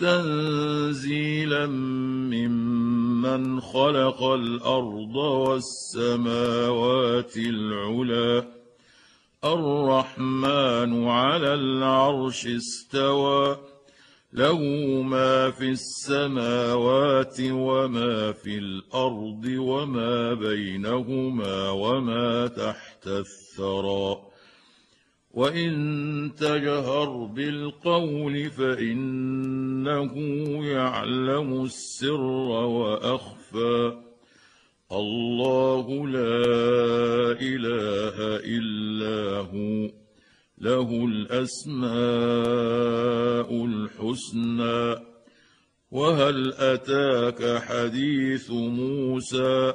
تنزيلا ممن خلق الأرض والسماوات العلى الرحمن على العرش استوى. له ما في السماوات وما في الأرض وما بينهما وما تحت الثرى. وان تجهر بالقول فانه يعلم السر واخفى الله لا اله الا هو له الاسماء الحسنى وهل اتاك حديث موسى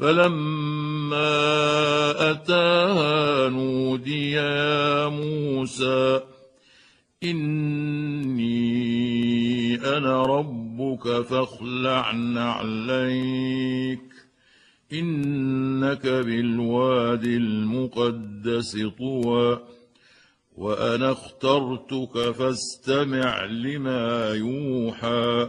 فلما أتاها نودي يا موسى إني أنا ربك فاخلع نعليك إنك بالواد المقدس طوى وأنا اخترتك فاستمع لما يوحى.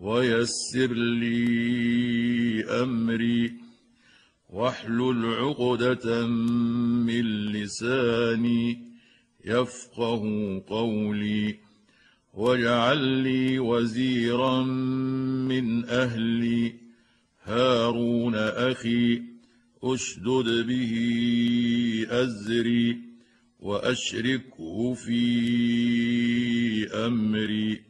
ويسر لي أمري واحلل عقدة من لساني يفقه قولي واجعل لي وزيرا من أهلي هارون أخي أشدد به أزري وأشركه في أمري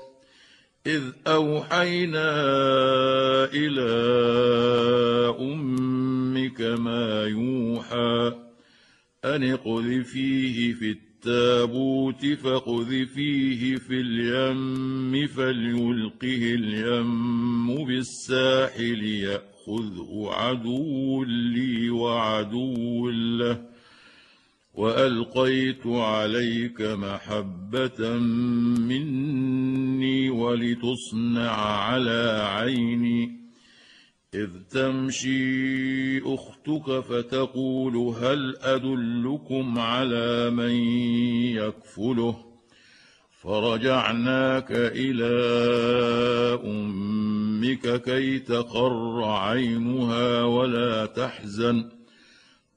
إذ أوحينا إلى أمك ما يوحى أن اقذفيه في التابوت فاقذفيه في اليم فليلقه اليم بالساحل يأخذه عدو لي وعدو له وألقيت عليك محبة مني ولتصنع على عيني. إذ تمشي أختك فتقول هل أدلكم على من يكفله؟ فرجعناك إلى أمك كي تقر عينها ولا تحزن.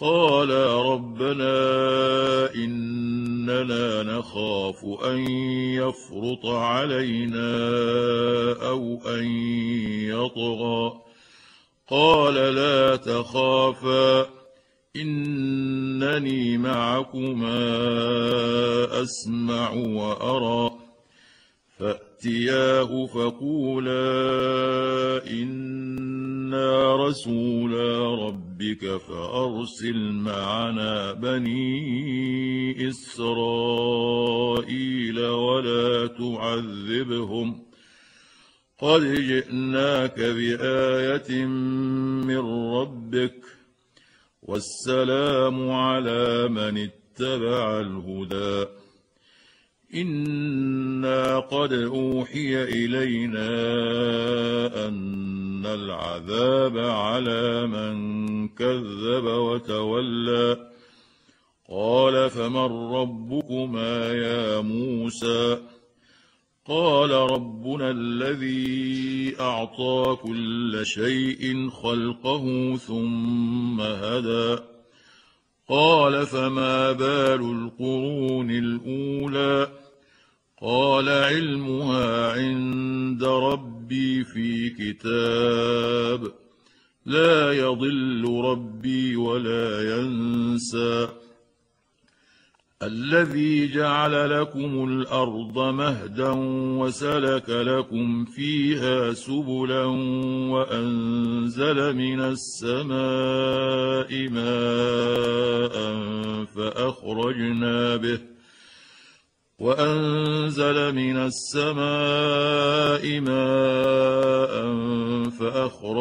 قالا ربنا إننا نخاف أن يفرط علينا أو أن يطغى. قال لا تخافا إنني معكما أسمع وأرى. فأتياه فقولا إنا رسولا ربك فأرسل معنا بني إسرائيل ولا تعذبهم قد جئناك بآية من ربك والسلام على من اتبع الهدى إنا قد أوحي إلينا أن العذاب على من كذب وتولى قال فمن ربكما يا موسى قال ربنا الذي اعطى كل شيء خلقه ثم هدى قال فما بال القرون الاولى قال علمها عند ربي في كتاب. لا يضل ربي ولا ينسى. الذي جعل لكم الأرض مهدا وسلك لكم فيها سبلا وأنزل من السماء ماء فأخرجنا به وأنزل من السماء ماء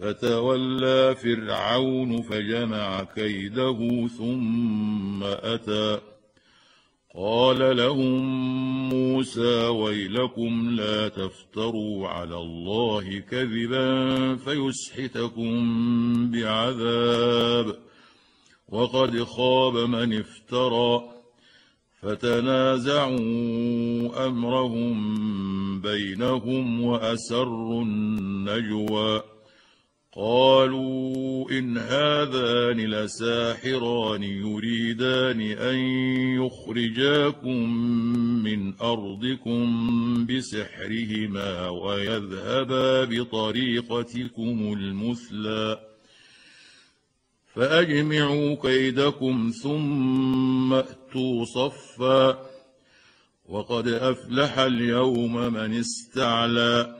فتولى فرعون فجمع كيده ثم أتى. قال لهم موسى ويلكم لا تفتروا على الله كذبا فيسحتكم بعذاب. وقد خاب من افترى. فتنازعوا أمرهم بينهم وأسروا النجوى. قالوا إن هذان لساحران يريدان أن يخرجاكم من أرضكم بسحرهما ويذهبا بطريقتكم المثلى. فأجمعوا كيدكم ثم أتوا صفا. وقد أفلح اليوم من استعلى.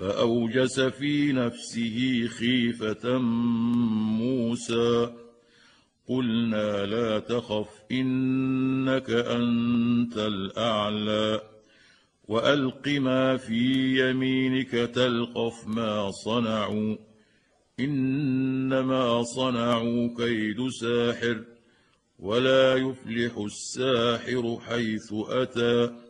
فأوجس في نفسه خيفة موسى. قلنا لا تخف إنك أنت الأعلى. وألق ما في يمينك تلقف ما صنعوا. إنما صنعوا كيد ساحر ولا يفلح الساحر حيث أتى.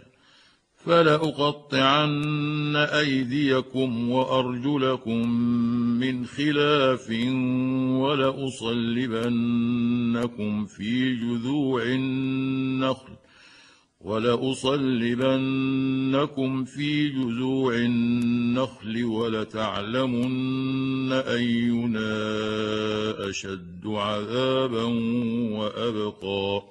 فلأقطعن أيديكم وأرجلكم من خلاف ولأصلبنكم في جذوع النخل ولأصلبنكم في جذوع النخل ولتعلمن أينا أشد عذابا وأبقى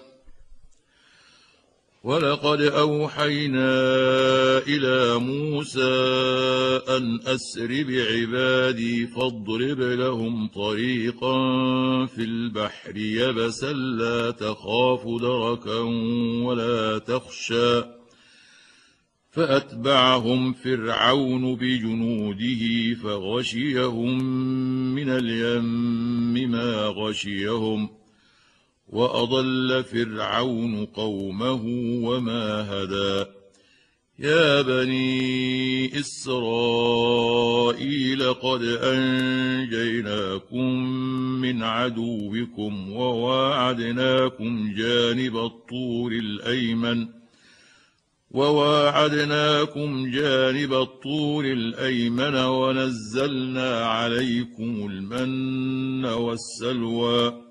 ولقد أوحينا إلى موسى أن أسر بعبادي فاضرب لهم طريقا في البحر يبسا لا تخاف دركا ولا تخشى. فأتبعهم فرعون بجنوده فغشيهم من اليم ما غشيهم. وأضل فرعون قومه وما هدى. يا بني إسرائيل قد أنجيناكم من عدوكم وواعدناكم جانب الطور الأيمن وواعدناكم جانب الطور الأيمن ونزلنا عليكم المن والسلوى.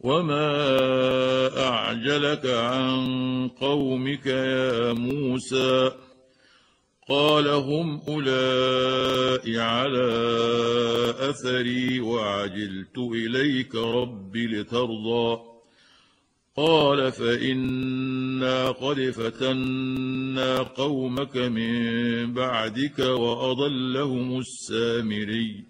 وما اعجلك عن قومك يا موسى قال هم اولئك على اثري وعجلت اليك رب لترضى قال فانا قد فتنا قومك من بعدك واضلهم السامري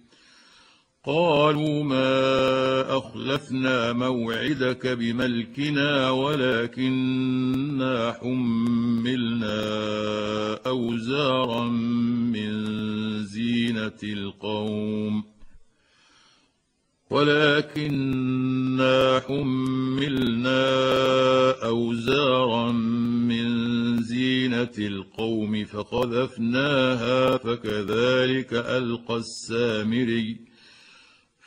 قالوا ما أخلفنا موعدك بملكنا ولكنا حملنا أوزارا من زينة القوم. ولكنا حملنا أوزارا من زينة القوم فقذفناها فكذلك ألقى السامري.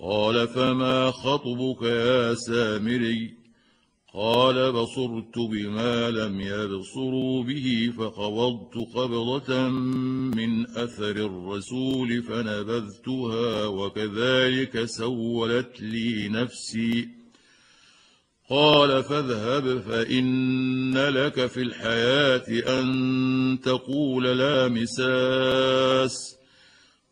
قال فما خطبك يا سامري؟ قال بصرت بما لم يبصروا به فقبضت قبضة من أثر الرسول فنبذتها وكذلك سولت لي نفسي. قال فاذهب فإن لك في الحياة أن تقول لا مساس.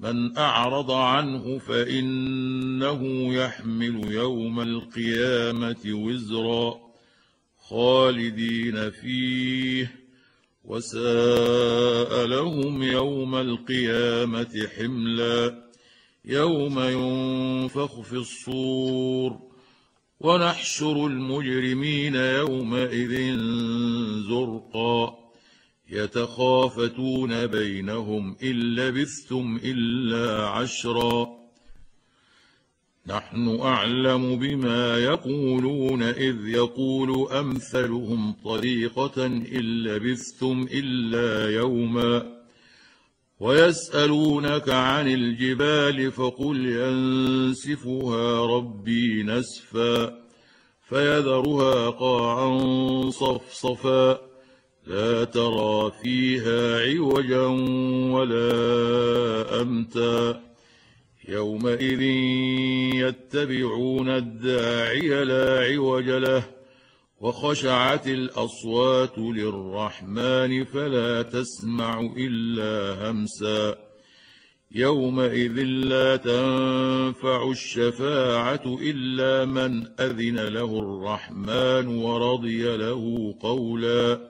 من أعرض عنه فإنه يحمل يوم القيامة وزرا خالدين فيه وساء لهم يوم القيامة حملا يوم ينفخ في الصور ونحشر المجرمين يومئذ زرقا. يتخافتون بينهم إن لبثتم إلا عشرا. نحن أعلم بما يقولون إذ يقول أمثلهم طريقة إن لبثتم إلا يوما. ويسألونك عن الجبال فقل ينسفها ربي نسفا فيذرها قاعا صفصفا. لا ترى فيها عوجا ولا أمتا. يومئذ يتبعون الداعي لا عوج له وخشعت الأصوات للرحمن فلا تسمع إلا همسا. يومئذ لا تنفع الشفاعة إلا من أذن له الرحمن ورضي له قولا.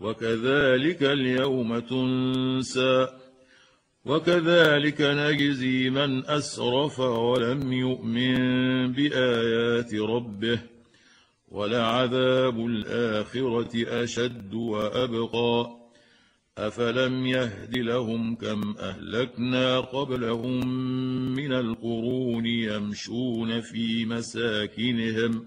وكذلك اليوم تنسى وكذلك نجزي من أسرف ولم يؤمن بآيات ربه ولعذاب الآخرة أشد وأبقى أفلم يهد لهم كم أهلكنا قبلهم من القرون يمشون في مساكنهم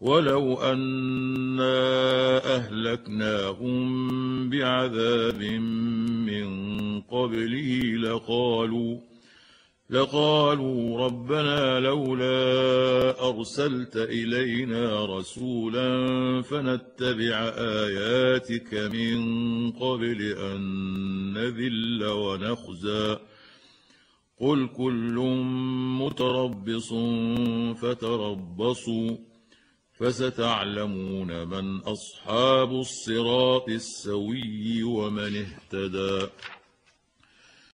ولو أنا أهلكناهم بعذاب من قبله لقالوا لقالوا ربنا لولا أرسلت إلينا رسولا فنتبع آياتك من قبل أن نذل ونخزى. قل كل متربص فتربصوا. فستعلمون من أصحاب الصراط السوي ومن اهتدى.